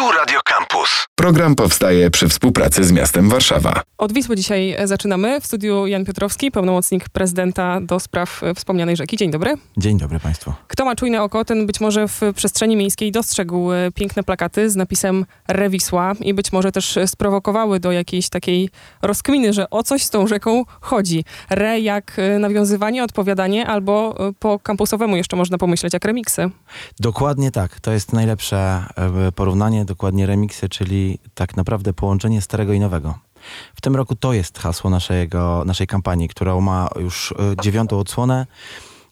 Tu Radio Campus. Program powstaje przy współpracy z miastem Warszawa. Od Wisły dzisiaj zaczynamy. W studiu Jan Piotrowski, pełnomocnik prezydenta do spraw wspomnianej rzeki. Dzień dobry. Dzień dobry Państwu. Kto ma czujne oko, ten być może w przestrzeni miejskiej dostrzegł e, piękne plakaty z napisem Rewisła i być może też sprowokowały do jakiejś takiej rozkminy, że o coś z tą rzeką chodzi. Re jak e, nawiązywanie, odpowiadanie albo e, po kampusowemu jeszcze można pomyśleć jak remiksy. Dokładnie tak. To jest najlepsze e, porównanie, dokładnie remiksy, czyli tak naprawdę połączenie starego i nowego. W tym roku to jest hasło naszego, naszej kampanii, która ma już e, dziewiątą odsłonę.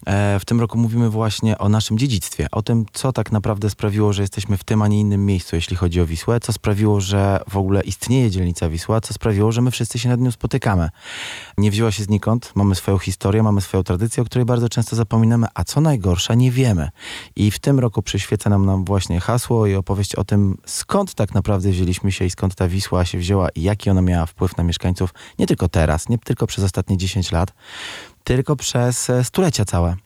E, W tym roku mówimy właśnie o naszym dziedzictwie, o tym, co tak naprawdę sprawiło, że jesteśmy w tym, a nie innym miejscu, jeśli chodzi o Wisłę, co sprawiło, że w ogóle istnieje dzielnica Wisła, co sprawiło, że my wszyscy się nad nią spotykamy. Nie wzięła się znikąd, mamy swoją historię, mamy swoją tradycję, o której bardzo często zapominamy, a co najgorsza, nie wiemy. I w tym roku przyświeca nam, nam właśnie hasło i opowieść o tym, skąd tak naprawdę wzięliśmy się i skąd ta Wisła się wzięła i jaki ona miała wpływ na mieszkańców, nie tylko teraz, nie tylko przez ostatnie 10 lat, tylko przez e, stulecia całe.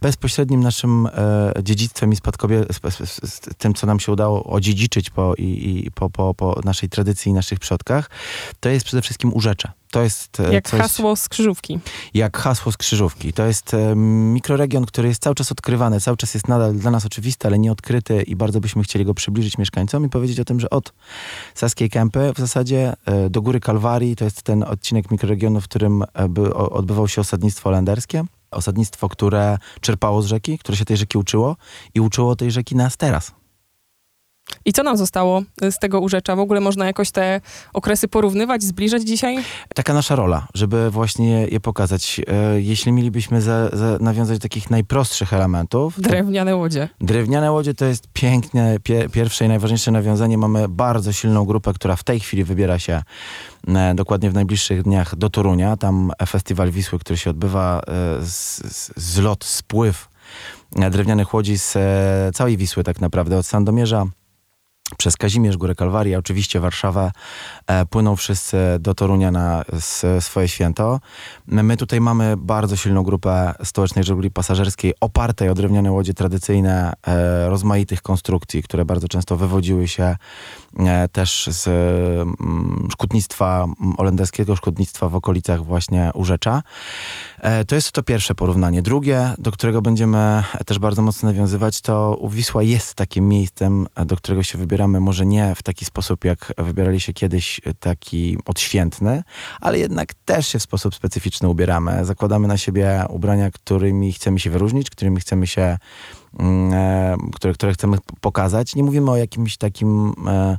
Bezpośrednim naszym e, dziedzictwem i spadkobie, z, tym, co nam się udało odziedziczyć po, i, i po, po, po naszej tradycji i naszych przodkach, to jest przede wszystkim urzecze. To jest e, Jak coś, hasło z krzyżówki. jak hasło z krzyżówki. To jest e, mikroregion, który jest cały czas odkrywany, cały czas jest nadal dla nas oczywisty, ale nie odkryty i bardzo byśmy chcieli go przybliżyć mieszkańcom i powiedzieć o tym, że od Saskiej Kępy w zasadzie do Góry Kalwarii to jest ten odcinek mikroregionu, w którym by, o, odbywało się osadnictwo holenderskie. Osadnictwo, które czerpało z rzeki, które się tej rzeki uczyło i uczyło tej rzeki nas teraz. I co nam zostało z tego urzecza? W ogóle można jakoś te okresy porównywać, zbliżać dzisiaj? Taka nasza rola, żeby właśnie je, pokazać. E, jeśli mielibyśmy za, za nawiązać do takich najprostszych elementów, Drewniane łodzie. Drewniane łodzie to jest piękne, pie, pierwsze i najważniejsze nawiązanie. Mamy bardzo silną grupę, która w tej chwili wybiera się e, dokładnie w najbliższych dniach do Torunia. Tam festiwal Wisły, który się odbywa, e, z, z, zlot, spływ drewnianych łodzi z całej Wisły tak naprawdę, od Sandomierza przez Kazimierz, Górę Kalwarii, oczywiście Warszawę, e, płyną wszyscy do Torunia na swoje święto. My tutaj mamy bardzo silną grupę stołecznej żeglugi pasażerskiej opartej o drewniane łodzie tradycyjne, e, rozmaitych konstrukcji, które bardzo często wywodziły się też z mm, szkutnictwa mm, holenderskiego, szkutnictwa w okolicach właśnie Urzecza. E, To jest to pierwsze porównanie. Drugie, do którego będziemy też bardzo mocno nawiązywać, to Wisła jest takim miejscem, e, do którego się wybieramy, może nie w taki sposób, jak wybierali się kiedyś, e, taki odświętny, ale jednak też się w sposób specyficzny ubieramy. Zakładamy na siebie ubrania, którymi chcemy się wyróżnić, którymi chcemy się e, które, które chcemy pokazać. Nie mówimy o jakimś takim e,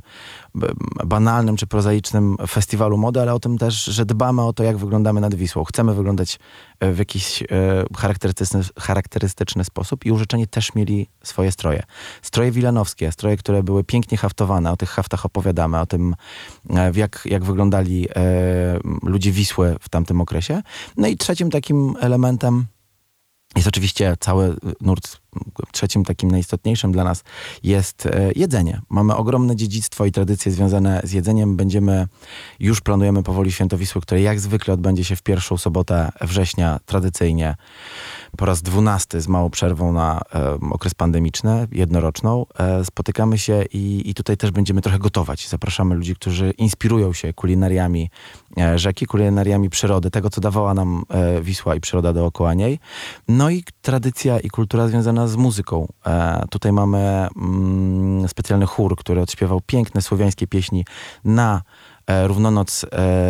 banalnym czy prozaicznym festiwalu mody, ale o tym też, że dbamy o to, jak wyglądamy nad Wisłą. Chcemy wyglądać e, w jakiś e, charakterystyczny, charakterystyczny sposób i użyczeni też mieli swoje stroje. Stroje wilanowskie, stroje, które były pięknie haftowane, o tych haftach opowiadamy, o tym, e, jak, jak wyglądali e, ludzie Wisły w tamtym okresie. No i trzecim takim elementem jest oczywiście cały nurt, trzecim takim najistotniejszym dla nas jest e, jedzenie. Mamy ogromne dziedzictwo i tradycje związane z jedzeniem. Będziemy, już planujemy powoli Święto Wisły, które jak zwykle odbędzie się w pierwszą sobotę września tradycyjnie po raz dwunasty z małą przerwą na e, okres pandemiczny, jednoroczną. E, spotykamy się i, i tutaj też będziemy trochę gotować. Zapraszamy ludzi, którzy inspirują się kulinariami e, rzeki, kulinariami przyrody, tego co dawała nam e, Wisła i przyroda dookoła niej. No i tradycja i kultura związana z muzyką. E, tutaj mamy mm, specjalny chór, który odśpiewał piękne słowiańskie pieśni na e, równonoc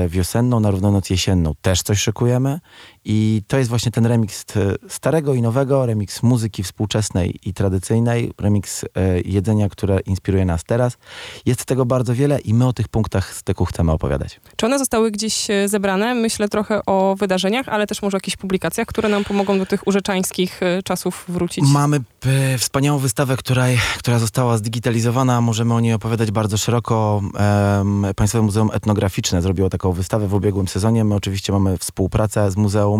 wiosenną, na równonoc jesienną. Też coś szykujemy i to jest właśnie ten remix e, starego i nowego, remix muzyki współczesnej i tradycyjnej, remix e, jedzenia, które inspiruje nas teraz. Jest tego bardzo wiele i my o tych punktach styku chcemy opowiadać. Czy one zostały gdzieś e, zebrane? Myślę trochę o wydarzeniach, ale też może o jakichś publikacjach, które nam pomogą do tych urzeczańskich czasów wrócić. Mamy wspaniałą wystawę, która, która została zdigitalizowana. Możemy o niej opowiadać bardzo szeroko. Państwowe Muzeum Etnograficzne zrobiło taką wystawę w ubiegłym sezonie. My oczywiście mamy współpracę z muzeum.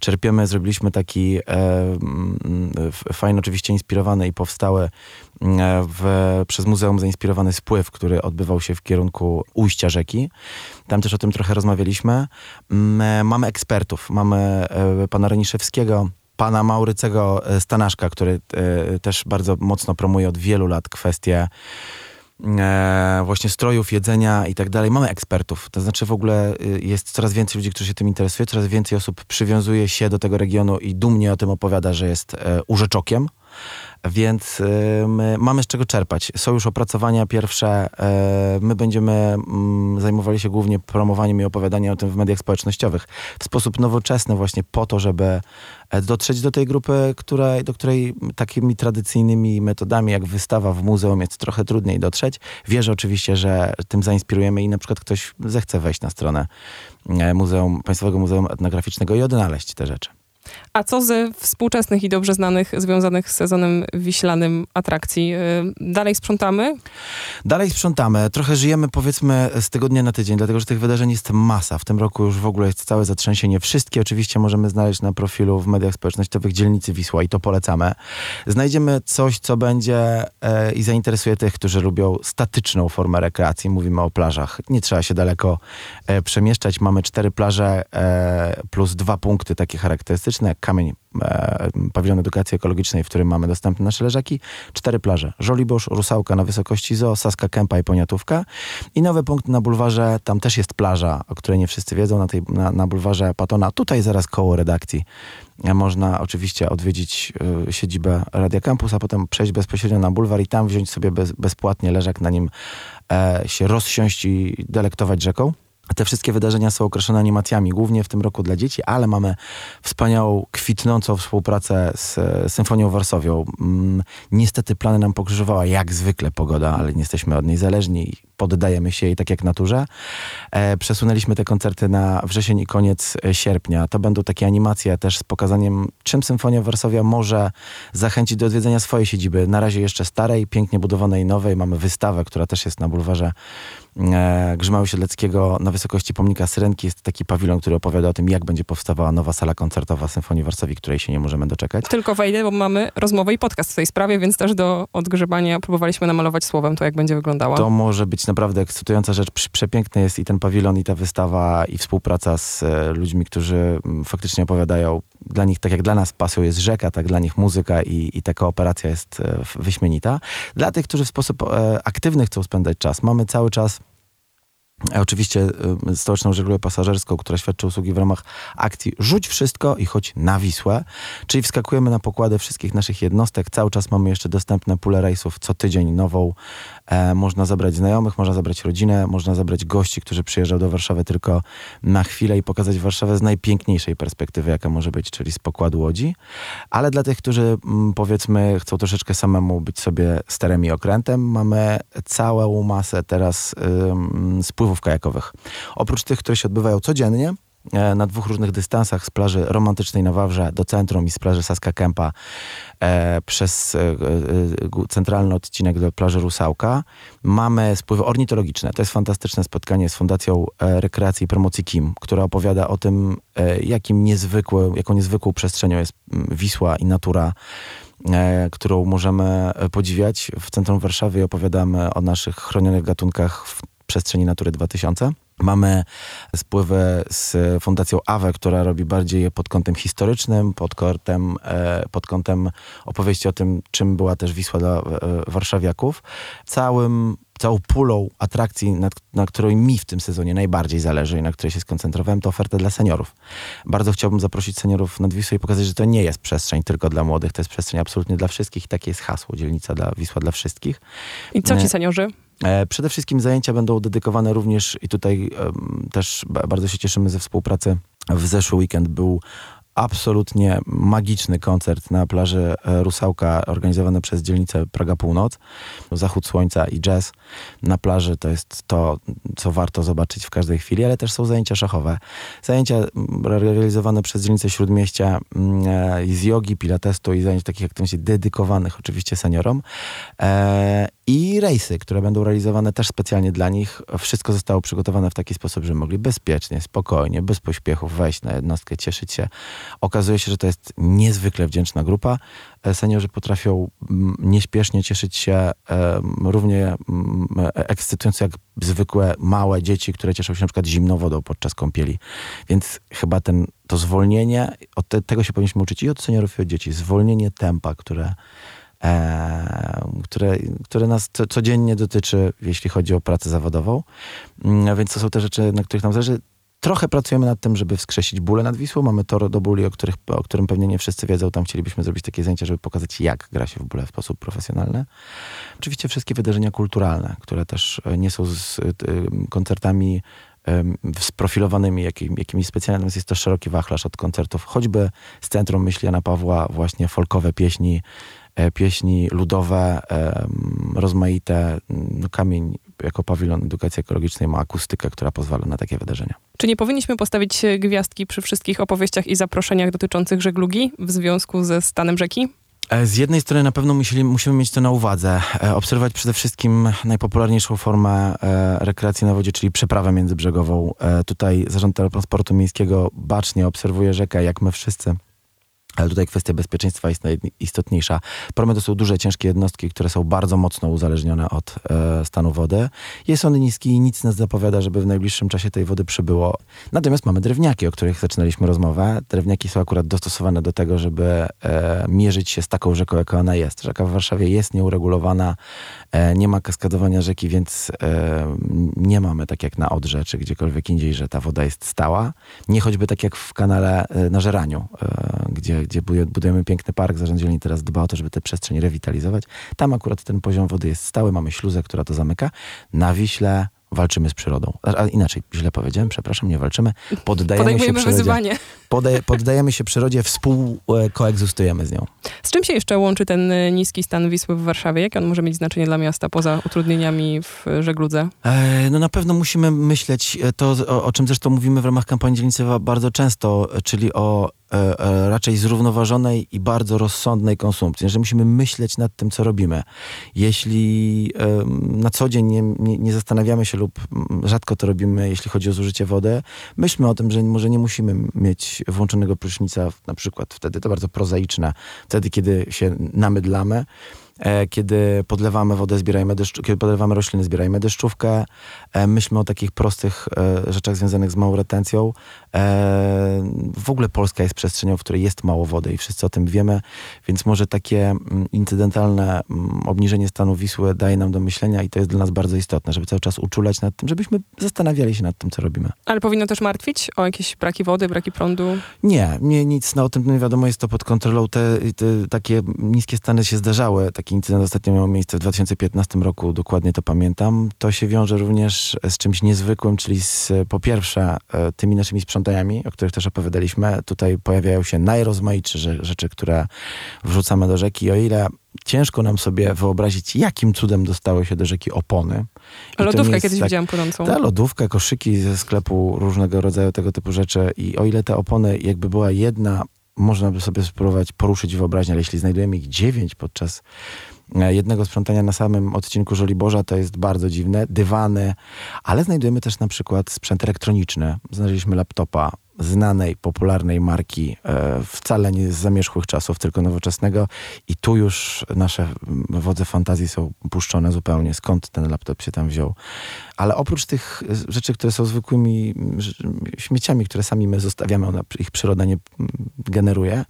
Czerpiemy, zrobiliśmy taki e, mm, fajny, oczywiście inspirowany i powstały mm, w, przez muzeum zainspirowany spływ, który odbywał się w kierunku ujścia rzeki. Tam też o tym trochę rozmawialiśmy. Mm, Mamy ekspertów. Mamy e, pana Reniszewskiego, pana Maurycego e, Stanaszka, który e, też bardzo mocno promuje od wielu lat kwestię e, właśnie strojów, jedzenia i tak dalej. Mamy ekspertów, to znaczy w ogóle y, jest coraz więcej ludzi, którzy się tym interesuje, coraz więcej osób przywiązuje się do tego regionu i dumnie o tym opowiada, że jest e, urzeczokiem. Więc y, my mamy z czego czerpać. Są już opracowania pierwsze. y, My będziemy mm, zajmowali się głównie promowaniem i opowiadaniem o tym w mediach społecznościowych w sposób nowoczesny, właśnie po to, żeby e, dotrzeć do tej grupy, której, do której takimi tradycyjnymi metodami jak wystawa w muzeum jest trochę trudniej dotrzeć. Wierzę oczywiście, że tym zainspirujemy i na przykład ktoś zechce wejść na stronę e, Muzeum, Państwowego Muzeum Etnograficznego i odnaleźć te rzeczy. A co ze współczesnych i dobrze znanych, związanych z sezonem wiślanym atrakcji? Y, Dalej sprzątamy? Dalej sprzątamy. Trochę żyjemy powiedzmy z tygodnia na tydzień, dlatego że tych wydarzeń jest masa. W tym roku już w ogóle jest całe zatrzęsienie. Wszystkie oczywiście możemy znaleźć na profilu w mediach społecznościowych Dzielnicy Wisła i to polecamy. Znajdziemy coś, co będzie e, i zainteresuje tych, którzy lubią statyczną formę rekreacji. Mówimy o plażach. Nie trzeba się daleko e, przemieszczać. Mamy cztery plaże e, plus dwa punkty takie charakterystyczne, jak kamień e, pawilon edukacji ekologicznej, w którym mamy dostępne nasze leżaki. Cztery plaże. Żoliborz, Rusałka na wysokości Zoo, Saska Kępa i Poniatówka. I nowy punkt na bulwarze, tam też jest plaża, o której nie wszyscy wiedzą, na, tej, na, na bulwarze Patona, tutaj zaraz koło redakcji. E, Można oczywiście odwiedzić e, siedzibę Radia Campus, a potem przejść bezpośrednio na bulwar i tam wziąć sobie bez, bezpłatnie leżak, na nim e, się rozsiąść i delektować rzeką. Te wszystkie wydarzenia są określone animacjami, głównie w tym roku dla dzieci, ale mamy wspaniałą, kwitnącą współpracę z e, Symfonią Warsowią. Mm, Niestety plany nam pokrzyżowała jak zwykle pogoda, ale nie jesteśmy od niej zależni poddajemy się jej tak jak naturze. E, przesunęliśmy te koncerty na wrzesień i koniec e, sierpnia. To będą takie animacje też z pokazaniem, czym Symfonia Warszawia może zachęcić do odwiedzenia swojej siedziby. Na razie jeszcze starej, pięknie budowanej, nowej. Mamy wystawę, która też jest na bulwarze e, Grzymały Siedleckiego na wysokości pomnika Syrenki. Jest taki pawilon, który opowiada o tym, jak będzie powstawała nowa sala koncertowa Symfonii Warszawi, której się nie możemy doczekać. Tylko wejdę, bo mamy rozmowę i podcast w tej sprawie, więc też do odgrzebania próbowaliśmy namalować słowem to, jak będzie wyglądała. To może być naprawdę ekscytująca rzecz. Prze- Przepiękny jest i ten pawilon, i ta wystawa, i współpraca z e, ludźmi, którzy mm, faktycznie opowiadają. Dla nich, tak jak dla nas pasją jest rzeka, tak dla nich muzyka i, i ta kooperacja jest e, wyśmienita. Dla tych, którzy w sposób e, aktywny chcą spędzać czas, mamy cały czas Oczywiście y, stołeczną żeglugę pasażerską, która świadczy usługi w ramach akcji Rzuć wszystko i chodź na Wisłę, czyli wskakujemy na pokłady wszystkich naszych jednostek. Cały czas mamy jeszcze dostępne pule rejsów co tydzień nową. E, można zabrać znajomych, można zabrać rodzinę, można zabrać gości, którzy przyjeżdżają do Warszawy tylko na chwilę i pokazać Warszawę z najpiękniejszej perspektywy, jaka może być, czyli z pokładu Łodzi. Ale dla tych, którzy mm, powiedzmy chcą troszeczkę samemu być sobie sterem i okrętem, mamy całą masę teraz ym, spływów kajakowych. Oprócz tych, które się odbywają codziennie, e, na dwóch różnych dystansach z plaży romantycznej na Wawrze do centrum i z plaży Saska Kępa e, przez e, e, centralny odcinek do plaży Rusałka. Mamy spływy ornitologiczne. To jest fantastyczne spotkanie z Fundacją e, Rekreacji i Promocji KIM, która opowiada o tym, e, jakim niezwykłe, jaką niezwykłą przestrzenią jest Wisła i natura którą możemy podziwiać. W centrum Warszawy opowiadamy o naszych chronionych gatunkach w przestrzeni Natury 2000. Mamy spływy z Fundacją AWE, która robi bardziej je pod kątem historycznym, pod kątem, e, pod kątem opowieści o tym, czym była też Wisła dla e, warszawiaków. Całym, całą pulą atrakcji, na, na której mi w tym sezonie najbardziej zależy i na której się skoncentrowałem, to ofertę dla seniorów. Bardzo chciałbym zaprosić seniorów nad Wisłę i pokazać, że to nie jest przestrzeń tylko dla młodych, to jest przestrzeń absolutnie dla wszystkich. Takie jest hasło, dzielnica dla Wisła dla wszystkich. I co ci Nie. seniorzy? E, Przede wszystkim zajęcia będą dedykowane również i tutaj też ba- bardzo się cieszymy ze współpracy. W zeszły weekend był absolutnie magiczny koncert na plaży e, Rusałka organizowany przez dzielnicę Praga Północ. Zachód słońca i jazz na plaży to jest to, co warto zobaczyć w każdej chwili, ale też są zajęcia szachowe. Zajęcia realizowane przez dzielnicę Śródmieścia e, z jogi, pilatestu i zajęć takich aktywności dedykowanych oczywiście seniorom. E, I rejsy, które będą realizowane też specjalnie dla nich. Wszystko zostało przygotowane w taki sposób, że mogli bezpiecznie, spokojnie, bez pośpiechów wejść na jednostkę, cieszyć się. Okazuje się, że to jest niezwykle wdzięczna grupa. E, Seniorzy potrafią mm, nieśpiesznie cieszyć się em, równie mm, e, ekscytująco jak zwykłe małe dzieci, które cieszą się na przykład zimną wodą podczas kąpieli. Więc chyba ten, to zwolnienie, od te, tego się powinniśmy uczyć i od seniorów, i od dzieci. Zwolnienie tempa, które e, które, które nas co, codziennie dotyczy, jeśli chodzi o pracę zawodową. Mm, Więc to są te rzeczy, na których nam zależy. Trochę pracujemy nad tym, żeby wskrzesić bóle nad Wisłą. Mamy tor do bóli, o, których, o którym pewnie nie wszyscy wiedzą. Tam chcielibyśmy zrobić takie zajęcia, żeby pokazać, jak gra się w bóle w sposób profesjonalny. Oczywiście wszystkie wydarzenia kulturalne, które też e, nie są z, y, koncertami sprofilowanymi jakim, jakimiś specjalnymi. Natomiast jest to szeroki wachlarz od koncertów, choćby z Centrum Myśli Jana Pawła, właśnie folkowe pieśni, e, pieśni ludowe, em, rozmaite. No, kamień jako pawilon edukacji ekologicznej ma akustykę, która pozwala na takie wydarzenia. Czy nie powinniśmy postawić e, gwiazdki przy wszystkich opowieściach i zaproszeniach dotyczących żeglugi w związku ze stanem rzeki? E, Z jednej strony na pewno musieli, musimy mieć to na uwadze. E, Obserwować przede wszystkim najpopularniejszą formę e, rekreacji na wodzie, czyli przeprawę międzybrzegową. E, Tutaj Zarząd Transportu Miejskiego bacznie obserwuje rzekę, jak my wszyscy. Ale tutaj kwestia bezpieczeństwa jest najistotniejsza. Promy to są duże, ciężkie jednostki, które są bardzo mocno uzależnione od e, stanu wody. Jest on niski i nic nas zapowiada, żeby w najbliższym czasie tej wody przybyło. Natomiast mamy drewniaki, o których zaczynaliśmy rozmowę. Drewniaki są akurat dostosowane do tego, żeby e, mierzyć się z taką rzeką, jaka ona jest. Rzeka w Warszawie jest nieuregulowana, e, nie ma kaskadowania rzeki, więc e, nie mamy tak jak na Odrze, czy gdziekolwiek indziej, że ta woda jest stała. Nie choćby tak jak w kanale e, na Żeraniu, e, gdzie, gdzie budu- budujemy piękny park. Zarząd teraz dba o to, żeby te przestrzenie rewitalizować. Tam akurat ten poziom wody jest stały, mamy śluzę, która to zamyka. Na Wiśle walczymy z przyrodą. A, inaczej, źle powiedziałem, przepraszam, nie walczymy. Poddajemy się przyrodzie. wyzwanie. Podaje, poddajemy się przyrodzie, współkoegzystujemy z nią. Z czym się jeszcze łączy ten e, niski stan Wisły w Warszawie? Jakie on może mieć znaczenie dla miasta poza utrudnieniami w żegludze? E, No na pewno musimy myśleć e, to, o, o czym zresztą mówimy w ramach kampanii dzielnicy bardzo często, e, czyli o raczej zrównoważonej i bardzo rozsądnej konsumpcji, że musimy myśleć nad tym, co robimy. Jeśli na co dzień nie, nie, nie zastanawiamy się lub mm, rzadko to robimy, jeśli chodzi o zużycie wody, myślmy o tym, że może nie musimy mieć włączonego prysznica, na przykład wtedy, to bardzo prozaiczne, wtedy, kiedy się namydlamy, e, kiedy podlewamy wodę, zbierajmy deszczu, kiedy podlewamy rośliny, zbierajmy deszczówkę. E, myślmy o takich prostych e, rzeczach związanych z małą retencją. E, w ogóle Polska jest przestrzenią, w której jest mało wody i wszyscy o tym wiemy, więc może takie mm, incydentalne mm, obniżenie stanu Wisły daje nam do myślenia i to jest dla nas bardzo istotne, żeby cały czas uczulać nad tym, żebyśmy zastanawiali się nad tym, co robimy. Ale powinno też martwić o jakieś braki wody, braki prądu? Nie, nie, nic no, o tym nie wiadomo, jest to pod kontrolą. Te, te takie niskie stany się zdarzały. Taki incydent ostatnio miał miejsce w 2015 roku, dokładnie to pamiętam. To się wiąże również z czymś niezwykłym, czyli z, po pierwsze e, tymi naszymi o których też opowiadaliśmy. Tutaj pojawiają się najrozmaitsze rze- rzeczy, które wrzucamy do rzeki. O ile ciężko nam sobie wyobrazić, jakim cudem dostały się do rzeki opony. I jest kiedyś tak- widziałam płynącą. ta lodówka, koszyki ze sklepu, różnego rodzaju tego typu rzeczy. I o ile te opony jakby była jedna, można by sobie spróbować poruszyć wyobraźnię, ale jeśli znajdujemy ich dziewięć podczas jednego sprzątania na samym odcinku Żoliborza, to jest bardzo dziwne. Dywany, ale znajdujemy też na przykład sprzęt elektroniczny. Znaleźliśmy laptopa znanej, popularnej marki, e, wcale nie z zamierzchłych czasów, tylko nowoczesnego i tu już nasze mm, wodze fantazji są puszczone zupełnie, skąd ten laptop się tam wziął. Ale oprócz tych e, rzeczy, które są zwykłymi mm, śmieciami, które sami my zostawiamy, ona, ich przyroda nie mm, generuje,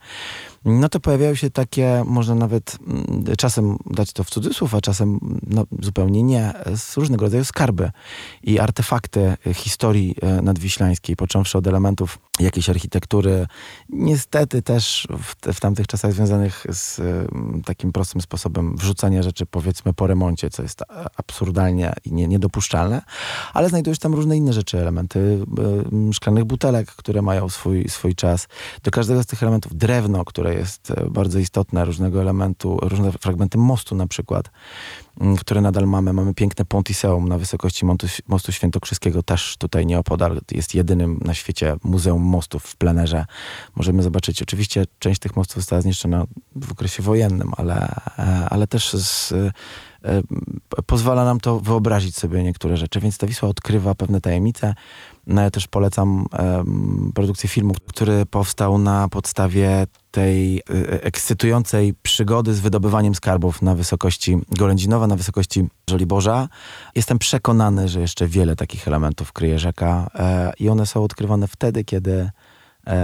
no to pojawiają się takie, można nawet mm, czasem dać to w cudzysłów, a czasem no, zupełnie nie, z różnego rodzaju skarby i artefakty e, historii e, nadwiślańskiej, począwszy od elementów jakiejś architektury, niestety też w, te- w tamtych czasach związanych z mm, takim prostym sposobem wrzucania rzeczy, powiedzmy, po remoncie, co jest absurdalnie i nie, niedopuszczalne, ale znajdujesz tam różne inne rzeczy, elementy e, szklanych butelek, które mają swój, swój czas. Do każdego z tych elementów drewno, które jest e, bardzo istotne, różnego elementu, różne fragmenty mostu na przykład, które nadal mamy. Mamy piękne Pontiseum na wysokości mostu, mostu Świętokrzyskiego, też tutaj nieopodal. Jest jedynym na świecie muzeum mostów w plenerze. Możemy zobaczyć, oczywiście część tych mostów została zniszczona w okresie wojennym, ale, e, ale też z, pozwala nam to wyobrazić sobie niektóre rzeczy, więc ta Wisła odkrywa pewne tajemnice. No, ja też polecam produkcję filmu, który powstał na podstawie tej e, ekscytującej przygody z wydobywaniem skarbów na wysokości Golędzinowa, na wysokości Żoliborza. Jestem przekonany, że jeszcze wiele takich elementów kryje rzeka e, i one są odkrywane wtedy, kiedy e,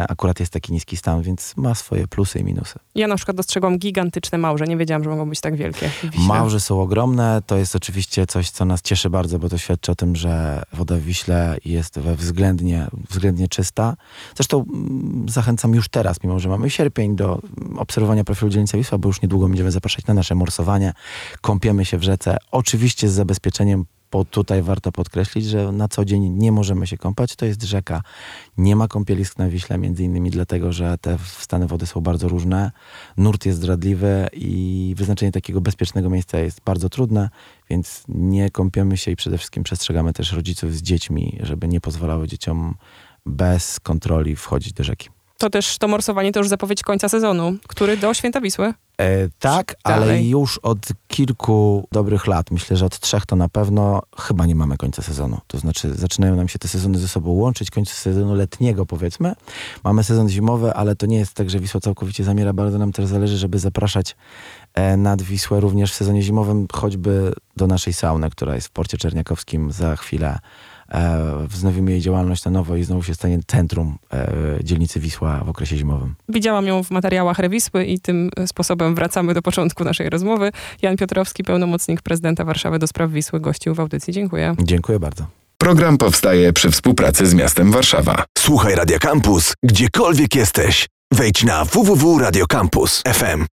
akurat jest taki niski stan, więc ma swoje plusy i minusy. Ja na przykład dostrzegłam gigantyczne małże. Nie wiedziałam, że mogą być tak wielkie. Wiśle. Małże są ogromne, to jest oczywiście coś, co nas cieszy bardzo, bo to świadczy o tym, że woda w Wiśle jest we względnie, względnie czysta. Zresztą mm, zachęcam już teraz, mimo że mamy sierpień, do mm, obserwowania profilu dzielnicy Wisła, bo już niedługo będziemy zapraszać na nasze morsowanie. Kąpiemy się w rzece, oczywiście z zabezpieczeniem bo tutaj warto podkreślić, że na co dzień nie możemy się kąpać. To jest rzeka. Nie ma kąpielisk na Wiśle, między innymi dlatego, że te stany wody są bardzo różne. Nurt jest zdradliwy i wyznaczenie takiego bezpiecznego miejsca jest bardzo trudne, więc nie kąpiemy się i przede wszystkim przestrzegamy też rodziców z dziećmi, żeby nie pozwalały dzieciom bez kontroli wchodzić do rzeki. To też to morsowanie to już zapowiedź końca sezonu, który do Święta Wisły. E, tak, ale Dalej. już od kilku dobrych lat, myślę, że od trzech to na pewno chyba nie mamy końca sezonu. To znaczy zaczynają nam się te sezony ze sobą łączyć, końcu sezonu letniego powiedzmy. Mamy sezon zimowy, ale to nie jest tak, że Wisła całkowicie zamiera. Bardzo nam też zależy, żeby zapraszać e, nad Wisłę również w sezonie zimowym, choćby do naszej sauny, która jest w Porcie Czerniakowskim za chwilę. E, wznowimy jej działalność na nowo i znowu się stanie centrum e, dzielnicy Wisła w okresie zimowym. Widziałam ją w materiałach Rewisły i tym sposobem wracamy do początku naszej rozmowy. Jan Piotrowski, pełnomocnik prezydenta Warszawy do spraw Wisły, gościł w audycji. Dziękuję. Dziękuję bardzo. Program powstaje przy współpracy z miastem Warszawa. Słuchaj Radio Campus, gdziekolwiek jesteś. Wejdź na www.radiocampus.fm.